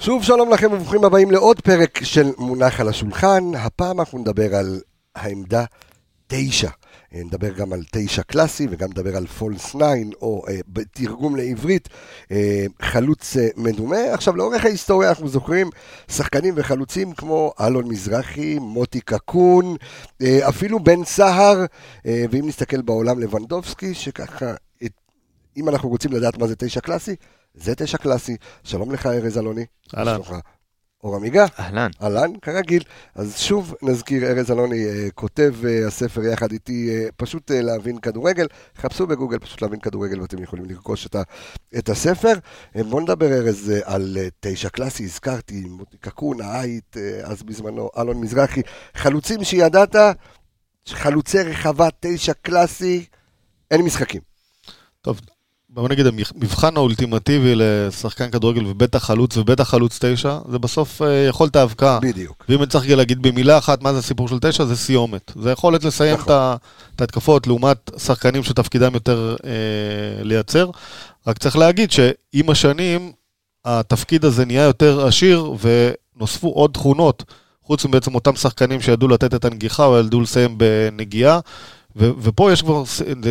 שוב שלום לכם וברוכים הבאים לעוד פרק של מונח על השולחן. הפעם אנחנו נדבר על העמדה תשע. אה, נדבר גם על תשע קלאסי וגם נדבר על פולס 9, או אה, בתרגום לעברית, אה, חלוץ אה, מדומה. עכשיו, לאורך ההיסטוריה אנחנו זוכרים שחקנים וחלוצים כמו אלון מזרחי, מוטי קקון, אה, אפילו בן סהר, אה, ואם נסתכל בעולם לבנדובסקי, שככה, אם אנחנו רוצים לדעת מה זה תשע קלאסי, זה תשע קלאסי. שלום לך, ארז אלוני. אהלן. אור עמיגה. אהלן. אהלן, כרגיל. אז שוב נזכיר, ארז אלוני אה, כותב אה, הספר יחד איתי, אה, פשוט להבין כדורגל. חפשו בגוגל פשוט להבין כדורגל ואתם יכולים לרכוש את, ה, את הספר. בואו נדבר, ארז, על תשע קלאסי, הזכרתי, מוטי קקון, האייט, אז בזמנו, אלון מזרחי. חלוצים שידעת, חלוצי רחבה, תשע קלאסי, אין משחקים. טוב, בוא נגיד, המבחן האולטימטיבי לשחקן כדורגל, ובטח חלוץ, ובטח חלוץ תשע, זה בסוף אה, יכולת ההבקעה. בדיוק. ואם אני צריך להגיד במילה אחת מה זה הסיפור של תשע, זה סיומת. זה יכולת לסיים נכון. את את ההתקפות לעומת שחקנים שתפקידם יותר אה, לייצר. רק צריך להגיד שעם השנים, התפקיד הזה נהיה יותר עשיר, ונוספו עוד תכונות, חוץ מבעצם אותם שחקנים שידעו לתת את הנגיחה, או ידעו לסיים בנגיעה. ו- ופה יש כבר,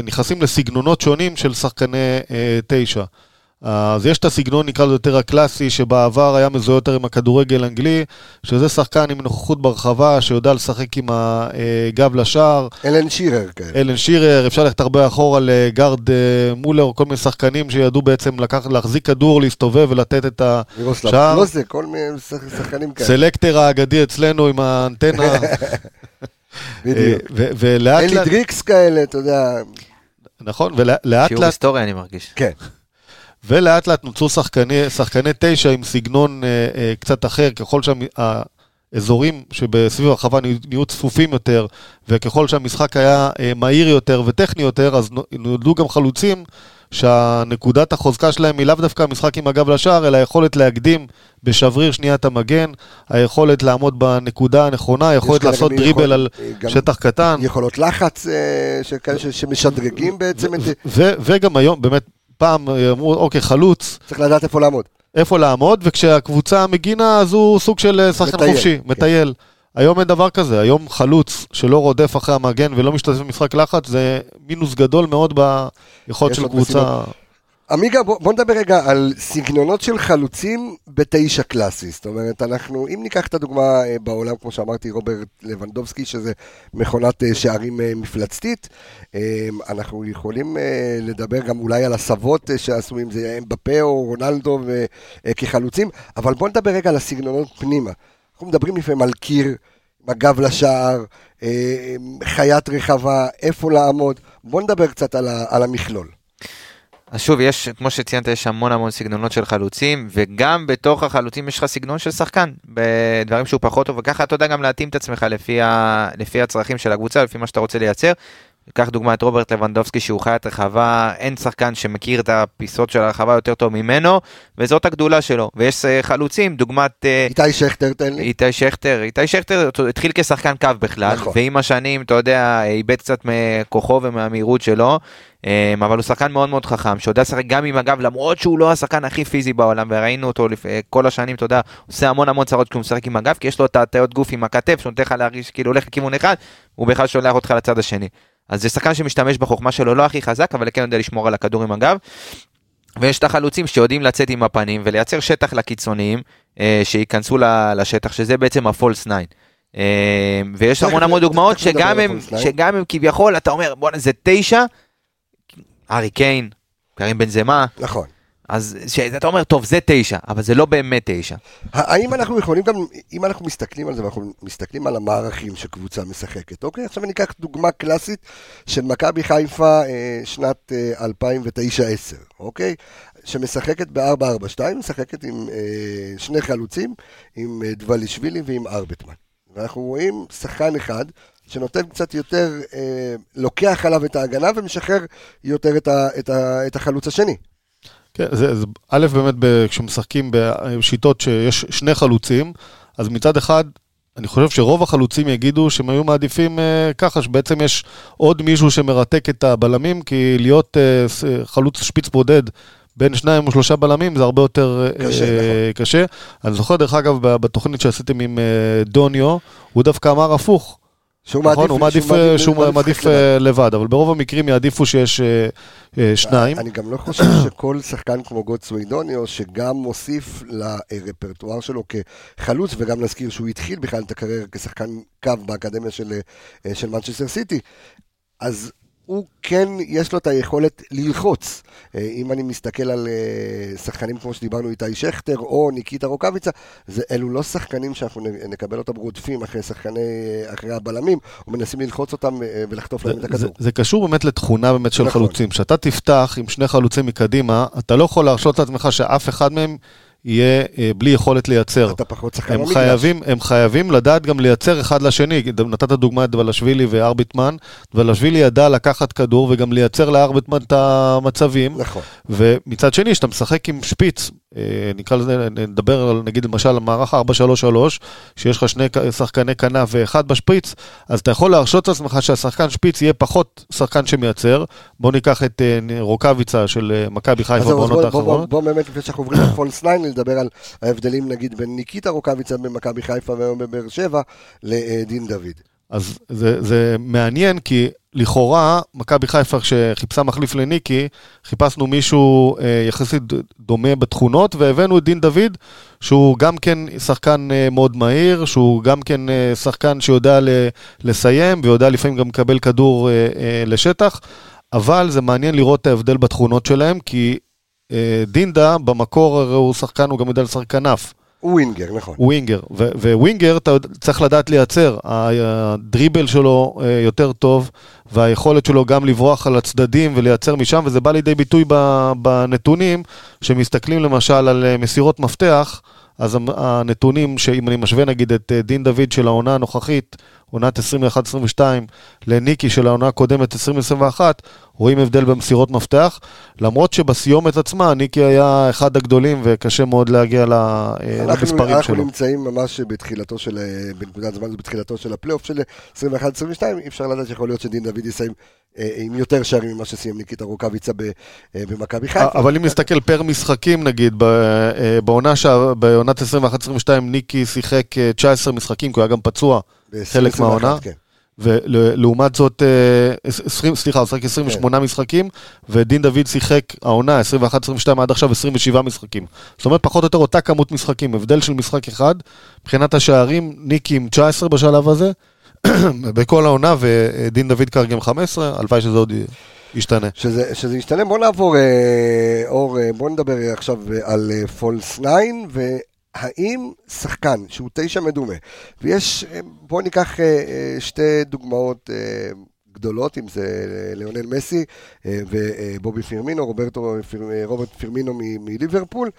נכנסים לסגנונות שונים של שחקני אה, תשע. אז יש את הסגנון, נקרא לזה יותר הקלאסי, שבעבר היה מזוהה יותר עם הכדורגל האנגלי, שזה שחקן עם נוכחות ברחבה, שיודע לשחק עם הגב לשער, אלן שירר כאלה. אלן שירר, אפשר ללכת הרבה אחורה לגארד אה, מולר, כל מיני שחקנים שידעו בעצם לקח, להחזיק כדור, להסתובב ולתת את השער. קלוזה, כל מיני שח- שחקנים כאלה. סלקטר האגדי אצלנו עם האנטנה. בדיוק. אה, ולאט אלי לאט, דריקס כאלה, אתה יודע, נכון, ולאט שיעור לאט היסטוריה אני מרגיש. כן. ולאט לאט נוצרו שחקני, שחקני תשע עם סגנון אה, אה, קצת אחר, ככל שהאזורים שבסביב הרחבה נהיו- צפופים יותר, וככל שהמשחק היה אה, מהיר יותר וטכני יותר, אז נו- נולדו גם חלוצים שהנקודת החוזקה שלהם היא לאו דווקא המשחק עם הגב לשער, אלא היכולת להקדים בשבריר שניית המגן, היכולת לעמוד בנקודה הנכונה, היכולת לעשות דריבל יכול- על שטח קטן. יכולות לחץ אה, שכאלה ש- שמשדרגים בעצם את זה. ו- וגם היום, באמת, פעם אה, אמרו, אוקיי, חלוץ, צריך לדעת איפה לעמוד. איפה לעמוד, וכשהקבוצה מגינה, אז הוא סוג של אה, שחקן מטייל, חופשי, כן. היום אין דבר כזה, היום חלוץ שלא רודף אחרי המגן ולא משתתף במשחק לחץ, זה מינוס גדול מאוד ביכולת של קבוצה. עמיגה, בוא, בוא נדבר רגע על סגנונות של חלוצים בתשע קלאסי. זאת אומרת, אנחנו, אם ניקח את הדוגמה אה, בעולם, כמו שאמרתי, רוברט לבנדובסקי, שזה מכונת אה, שערים אה, מפלצתית, אנחנו יכולים לדבר גם אולי על הסבות שעשו, אם זה אמבפה או רונלדו כחלוצים, אבל בוא נדבר רגע על הסגנונות פנימה. אנחנו מדברים לפעמים על קיר, הגב לשער, אה, חיית רחבה, איפה לעמוד. בוא נדבר קצת על, ה- על המכלול. אז שוב, יש, כמו שציינת, יש המון המון סגנונות של חלוצים, וגם בתוך החלוצים יש לך סגנון של שחקן, בדברים שהוא פחות טוב, וככה אתה יודע גם להתאים את עצמך לפי, ה, לפי הצרכים של הקבוצה, לפי מה שאתה רוצה לייצר. קח דוגמא את רוברט לבנדובסקי שהוא חיית רחבה, אין שחקן שמכיר את הפיסות של הרחבה יותר טוב ממנו, וזאת הגדולה שלו. ויש אה, חלוצים, דוגמת... אה, איתי שכטר, תן לי. איתי שכטר, איתי שכטר התחיל כשחקן קו בכלל, נכון. ועם השנים, אתה יודע, איבד קצת מכוחו ומהמהירות שלו, אמ, אבל הוא שחקן מאוד מאוד חכם, שיודע לשחק גם עם הגב, למרות שהוא לא השחקן הכי פיזי בעולם, וראינו אותו לפ... כל השנים, אתה יודע, עושה המון המון צרות כשהוא משחק עם הגב, כי יש לו את ההטיות גוף עם הכתף, שנותן לך להרגיש כאילו הולך לכיוון אחד, הוא בכלל שולח אותך לצד השני. אז זה שחקן שמשתמש בחוכמה שלו, לא הכי חזק, אבל כן יודע לשמור על הכדור עם הגב. ויש את החלוצים שיודעים לצאת עם הפנים ולייצר שטח לקיצוניים אה, שייכנסו לשטח, שזה בעצם הפולס 9. אה, ויש המון המון דוגמאות שגם הם, הפולס 9. שגם הם כביכול, אתה אומר, בואנה זה תשע, ארי קיין, קרים בן זמה, נכון. אז אתה אומר, טוב, זה תשע, אבל זה לא באמת תשע. האם אנחנו יכולים גם, אם אנחנו מסתכלים על זה, ואנחנו מסתכלים על המערכים שקבוצה משחקת, אוקיי? עכשיו אני אקח דוגמה קלאסית של מכבי חיפה אה, שנת אה, 2009-10, אוקיי? שמשחקת ב-4-4-2, משחקת עם אה, שני חלוצים, עם אה, דבלישווילי ועם ארבטמן. ואנחנו רואים שחקן אחד שנותן קצת יותר, אה, לוקח עליו את ההגנה ומשחרר יותר את, ה, את, ה, את החלוץ השני. כן, זה, זה, א', באמת, ב- כשמשחקים בשיטות שיש שני חלוצים, אז מצד אחד, אני חושב שרוב החלוצים יגידו שהם היו מעדיפים אה, ככה, שבעצם יש עוד מישהו שמרתק את הבלמים, כי להיות אה, חלוץ שפיץ בודד בין שניים או שלושה בלמים זה הרבה יותר קשה, אה, נכון. קשה. אני זוכר, דרך אגב, בתוכנית שעשיתם עם אה, דוניו, הוא דווקא אמר הפוך. שהוא נכון, הוא מעדיף, אה, שהוא מעדיף לבד. אה, לבד, אבל ברוב המקרים יעדיפו שיש אה, שניים. אני גם לא חושב שכל שחקן כמו גוטסווי דוניו, שגם מוסיף לרפרטואר שלו כחלוץ, וגם נזכיר שהוא התחיל בכלל את הקריירה כשחקן קו באקדמיה של, של מנצ'סטר סיטי, אז הוא כן, יש לו את היכולת ללחוץ. אה, אם אני מסתכל על אה, שחקנים כמו שדיברנו, איתי שכטר או ניקיטה רוקאביצה, זה, אלו לא שחקנים שאנחנו נקבל אותם רודפים אחרי שחקני, אחרי הבלמים, ומנסים ללחוץ אותם אה, ולחטוף להם את הכדור. זה, זה קשור באמת לתכונה באמת של נכון. חלוצים. כשאתה תפתח עם שני חלוצים מקדימה, אתה לא יכול להרשות לעצמך שאף אחד מהם יהיה אה, בלי יכולת לייצר. אתה פחות שחקן הם במגרש. חייבים, הם חייבים לדעת גם לייצר אחד לשני. נתת דוגמא את דבלשווילי וארביטמן. דבלשווילי ידע לקחת כדור וגם לייצר לארביטמן את המצבים. נכון. ומצד שני, כשאתה משחק עם שפיץ, אה, נקרא לזה, נדבר על, נגיד למשל על מערך 4-3-3, שיש לך שני שחקני כנף ואחד בשפיץ, אז אתה יכול להרשות לעצמך שהשחקן שפיץ יהיה פחות שחקן שמייצר. בוא ניקח את אה, רוקאביצה של מכבי חיפה בעונות בוא- בוא- בוא- האחרונות. בוא באמת, לפני שאנחנו עוברים לפולס 9, לדבר על ההבדלים נגיד בין ניקיטה רוקאביצה במכבי חיפה והיום בבאר שבע לדין דוד. אז זה, זה מעניין, כי לכאורה, מכבי חיפה, כשחיפשה מחליף לניקי, חיפשנו מישהו אה, יחסית דומה בתכונות, והבאנו את דין דוד, שהוא גם כן שחקן אה, מאוד מהיר, שהוא גם כן אה, שחקן שיודע ל, לסיים, ויודע לפעמים גם לקבל כדור אה, אה, לשטח, אבל זה מעניין לראות את ההבדל בתכונות שלהם, כי דין דוד במקור הרי הוא שחקן, הוא גם יודע לשחק כנף. הוא winger, נכון. הוא winger, ו- winger אתה צריך לדעת לייצר, הדריבל שלו אה, יותר טוב, והיכולת שלו גם לברוח על הצדדים ולייצר משם, וזה בא לידי ביטוי בנתונים, שמסתכלים למשל על אה, מסירות מפתח, אז הנתונים, שאם אני משווה נגיד את אה, דין דוד של העונה הנוכחית, עונת 21-22, לניקי של העונה הקודמת 2021, רואים הבדל במסירות מפתח, למרות שבסיומת עצמה ניקי היה אחד הגדולים וקשה מאוד להגיע אה, אנחנו- למספרים אנחנו שלו. נמצאים ממש בתחילתו של, אה, בנקודת זמן, בתחילתו של הפלייאוף של 21-22, אי אפשר לדעת שיכול להיות שדין דוד יסיים עם יותר שערים ממה שסיים ניקיטה רוקאביצה אה, במכבי חיפה. אבל אם נסתכל פר משחקים נגיד, אה, בעונה בעונת 21-22 ניקי שיחק אה, 19 משחקים, כי הוא היה גם פצוע, חלק 21, מהעונה. כן. ולעומת זאת, אה, 20, סליחה, הוא שיחק 28 משחקים, ודין דוד שיחק העונה 21-22 עד עכשיו 27 משחקים. זאת אומרת, פחות או יותר אותה כמות משחקים, הבדל של משחק אחד. מבחינת השערים, ניקי עם 19 בשלב הזה, בכל העונה, ודין דוד כרגע עם 15, הלוואי שזה עוד ישתנה. שזה, שזה ישתנה, בוא נעבור, אה, אור, אה, בוא נדבר עכשיו אה, על פולס 9, והאם שחקן שהוא תשע מדומה, ויש, אה, בוא ניקח אה, אה, שתי דוגמאות אה, גדולות, אם זה אה, ליאונל מסי אה, ובובי פירמינו, רוברטו, פיר, אה, רוברט פירמינו מליברפול,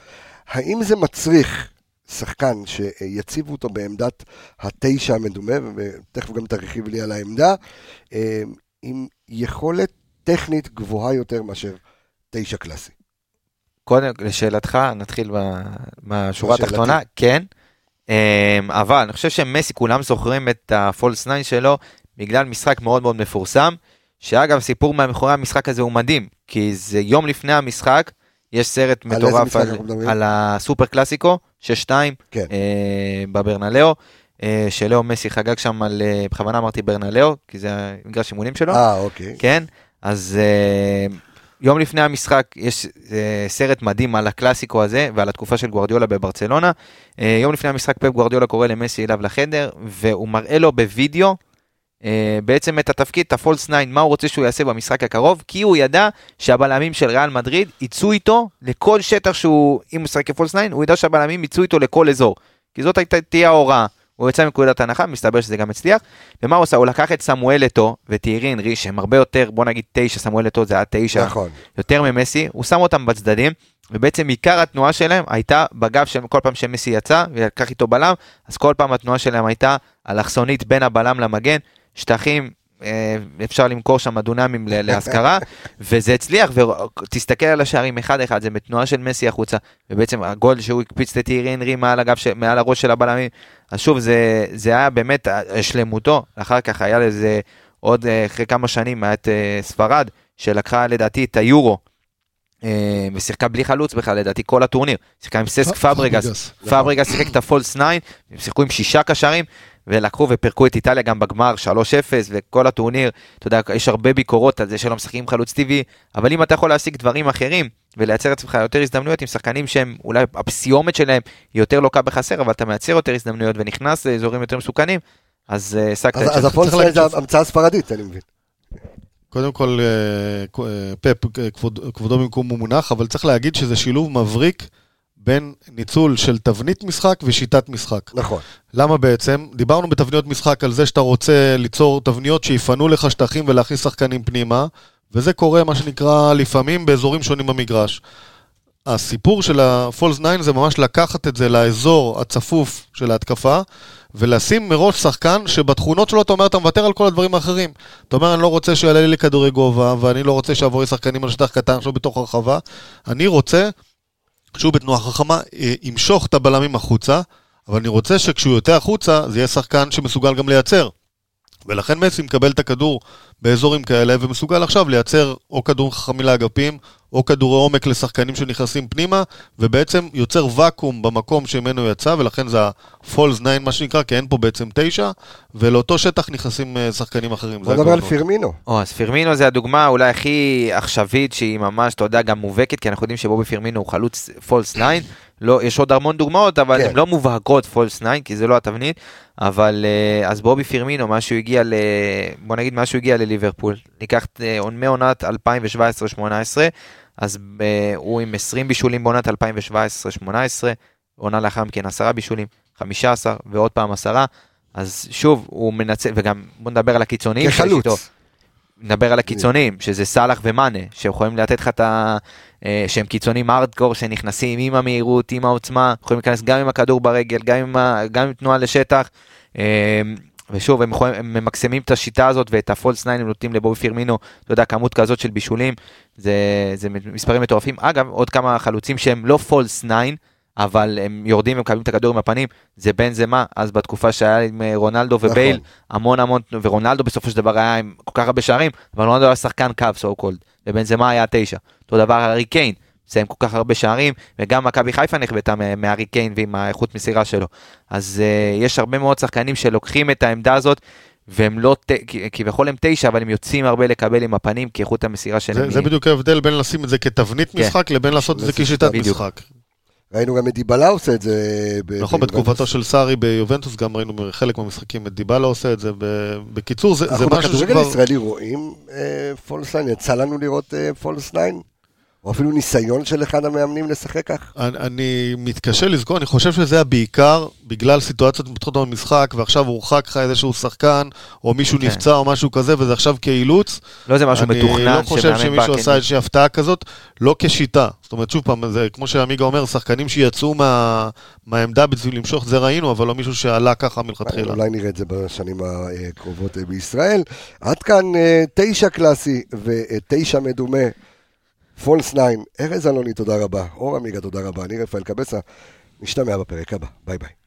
האם זה מצריך שחקן שיציבו אותו בעמדת התשע המדומה, ותכף גם תרחיב לי על העמדה, אה, עם יכולת טכנית גבוהה יותר מאשר תשע קלאסי. קודם, לשאלתך, נתחיל לשאלתי. התחתונה, כן. אמ, אבל אני חושב שמסי, כולם זוכרים את הפולס 9 שלו בגלל משחק מאוד מאוד מפורסם, שאגב, סיפור מאחורי המשחק הזה הוא מדהים, כי זה יום לפני המשחק, יש סרט על מטורף על? על הסופר קלאסיקו, 6-2, כן. אה, בברנלאו, אה, שלאו מסי חגג שם על, אה, בכוונה אמרתי ברנלאו, כי זה המגרש אימונים שלו. אה, אוקיי. כן, אז uh, יום לפני המשחק יש uh, סרט מדהים על הקלאסיקו הזה ועל התקופה של גוורדיולה בברצלונה. Uh, יום לפני המשחק פפ גוורדיולה קורא למסי אליו לחדר והוא מראה לו בווידאו בעצם את התפקיד, את הפולס 9, מה הוא רוצה שהוא יעשה במשחק הקרוב, כי הוא ידע שהבלמים של ריאל מדריד יצאו איתו לכל שטח שהוא, אם הוא ישחק כפולס 9, הוא ידע שהבלמים יצאו איתו לכל אזור. כי זאת הייתה תהיה ההוראה. הוא יצא מנקודת הנחה, מסתבר שזה גם הצליח. ומה הוא עשה? הוא לקח את סמואל אתו וטיירי אנרי, שהם הרבה יותר, בוא נגיד תשע, סמואל אתו זה היה תשע, נכון. יותר ממסי, הוא שם אותם בצדדים, ובעצם עיקר התנועה שלהם הייתה בגב של כל פעם שמסי יצא ולקח איתו בלם, אז כל פעם התנועה שלהם הייתה אלכסונית בין הבלם למגן, שטחים. אה, אפשר למכור שם דונמים להשכרה, וזה הצליח, ותסתכל על השערים אחד אחד, זה בתנועה של מסי החוצה, ובעצם הגול שהוא הקפיץ את טיירי אנרי מעל, הגב, מעל הראש של הבלמים, אז שוב, זה, זה היה באמת אה, שלמותו, אחר כך היה לזה עוד אה, אחרי כמה שנים, היה את ספרד, שלקחה לדעתי את היורו ושיחקה בלי חלוץ בכלל, לדעתי כל הטורניר. שיחקה עם ססק פברגס, פברגס. פברגס שיחק את הפולס 9, הם שיחקו עם שישה קשרים, ולקחו ופירקו את איטליה גם בגמר 3-0, וכל הטורניר, אתה יודע, יש הרבה ביקורות על זה שלא משחקים עם חלוץ טבעי, אבל אם אתה יכול להשיג דברים אחרים, ולייצר לעצמך יותר הזדמנויות עם שחקנים שהם, אולי הפסיומת שלהם היא יותר לוקה בחסר, אבל אתה מייצר יותר הזדמנויות ונכנס לאזורים יותר מסוכנים, אז אה, השגת אז את אז שלך. הפולס צריך להגיד זה המצאה ספרדית, אני מבין. קודם כל, אה, אה, פפ, אה, כבוד, כבודו במקומו מונח, אבל צריך להגיד שזה שילוב מבריק בין ניצול של תבנית משחק ושיטת משחק. נכון. למה בעצם? דיברנו בתבניות משחק על זה שאתה רוצה ליצור תבניות שיפנו לך שטחים ולהכניס שחקנים פנימה, וזה קורה, מה שנקרא, לפעמים באזורים שונים במגרש. הסיפור של ה-False 9 זה ממש לקחת את זה לאזור הצפוף של ההתקפה, ולשים מראש שחקן שבתכונות שלו אתה אומר, אתה מוותר על כל הדברים האחרים. אתה אומר, אני לא רוצה שיעלה לי כדורי גובה, ואני לא רוצה שיעבור לי שחקנים על שטח קטן עכשיו בתוך הרחבה. אני רוצה שהוא בתנועה חכמה אה, ימשוך את הבלמים החוצה, אבל אני רוצה שכשהוא יוצא החוצה, זה יהיה שחקן שמסוגל גם לייצר. ולכן מסי מקבל את הכדור באזורים כאלה, ומסוגל עכשיו לייצר או כדורים חכמים לאגפים, או כדורי עומק לשחקנים שנכנסים פנימה, ובעצם יוצר ואקום במקום שממנו יצא, ולכן זה ה-Falls 9 מה שנקרא, כי אין פה בעצם תשע, ולאותו שטח נכנסים אה, שחקנים אחרים. בוא נדבר על. פירמינו. או, אז פירמינו זה הדוגמה אולי הכי עכשווית שהיא ממש, אתה יודע, גם מובהקת, כי אנחנו יודעים שבובי פירמינו הוא חלוץ פולס 9, לא, יש עוד המון דוגמאות, אבל כן. הן לא מובהקות פולס 9, כי זה לא התבנית, אבל אה, אז בובי פירמינו, מה שהוא הגיע ל... בוא נגיד מה שהוא הגיע לליברפול, ניקח אה, מעונת 2017-2018, אז אה, הוא עם 20 בישולים בעונת 2017-2018, עונה לאחר מכן 10 בישולים, 15 ועוד פעם 10, אז שוב, הוא מנצל, וגם בוא נדבר על הקיצוניים. כחלוץ. נדבר על הקיצוניים, שזה סאלח ומאנה, שיכולים לתת לך את ה... אה, שהם קיצונים ארדקור שנכנסים עם המהירות, עם העוצמה, יכולים להיכנס גם עם הכדור ברגל, גם עם, ה... גם עם תנועה לשטח. אה, ושוב, הם, יכולים, הם ממקסמים את השיטה הזאת ואת הפולס 9 הם נותנים לבובי פירמינו, אתה יודע, כמות כזאת של בישולים, זה, זה מספרים מטורפים. אגב, עוד כמה חלוצים שהם לא פולס 9, אבל הם יורדים ומקבלים את הכדור עם הפנים, זה בן זה מה, אז בתקופה שהיה עם אה, רונלדו ובייל, נכון. המון המון, ורונלדו בסופו של דבר היה עם כל כך הרבה שערים, אבל רונלדו היה שחקן קו, סו קולד, ובנזמה היה תשע. אותו דבר הארי קיין, מסיים כל כך הרבה שערים, וגם מכבי חיפה נכבדה מה- מהארי קיין ועם האיכות מסירה שלו. אז uh, יש הרבה מאוד שחקנים שלוקחים את העמדה הזאת, והם לא, כביכול הם תשע, אבל הם יוצאים הרבה לקבל עם הפנים, כי איכות המסירה שלהם זה, זה בדיוק ההבדל בין לשים את זה כתבנית כן. משחק לבין לעשות את זה כשיטת. משחק. ראינו גם את דיבלה עושה את זה. ב- נכון. בתקופתו של סארי ביובנטוס גם ראינו חלק מהמשחקים את דיבלה עושה את זה. ב- בקיצור, זה, זה אנחנו משהו בכדורגל שכבר... הישראלי רואים אה, פולס 9, יצא לנו לראות אה, פולס 9? או אפילו ניסיון של אחד המאמנים לשחק כך? אני, אני מתקשה לזכור, אני חושב שזה היה בעיקר בגלל סיטואציות מתפתחות במשחק, ועכשיו הורחק לך איזשהו שחקן, או מישהו כן. נפצע או משהו כזה, וזה עכשיו כאילוץ. לא זה משהו מתוכנן, אני לא חושב שמאמן שמישהו בא עשה. איזושהי הפתעה כזאת, לא כשיטה. זאת אומרת, שוב פעם, זה כמו שעמיגה אומר, שחקנים שיצאו מה, מהעמדה בשביל למשוך, זה ראינו, אבל לא מישהו שעלה ככה מלכתחילה. אולי נראה את זה בשנים הקרובות אה, בישראל. עד כאן אה, תשע קלאסי ותשע מדומה. False 9, ארז אלוני, תודה רבה. אור עמיגה, תודה רבה. אני רפאל קבסה. נשתמע בפרק הבא. ביי ביי.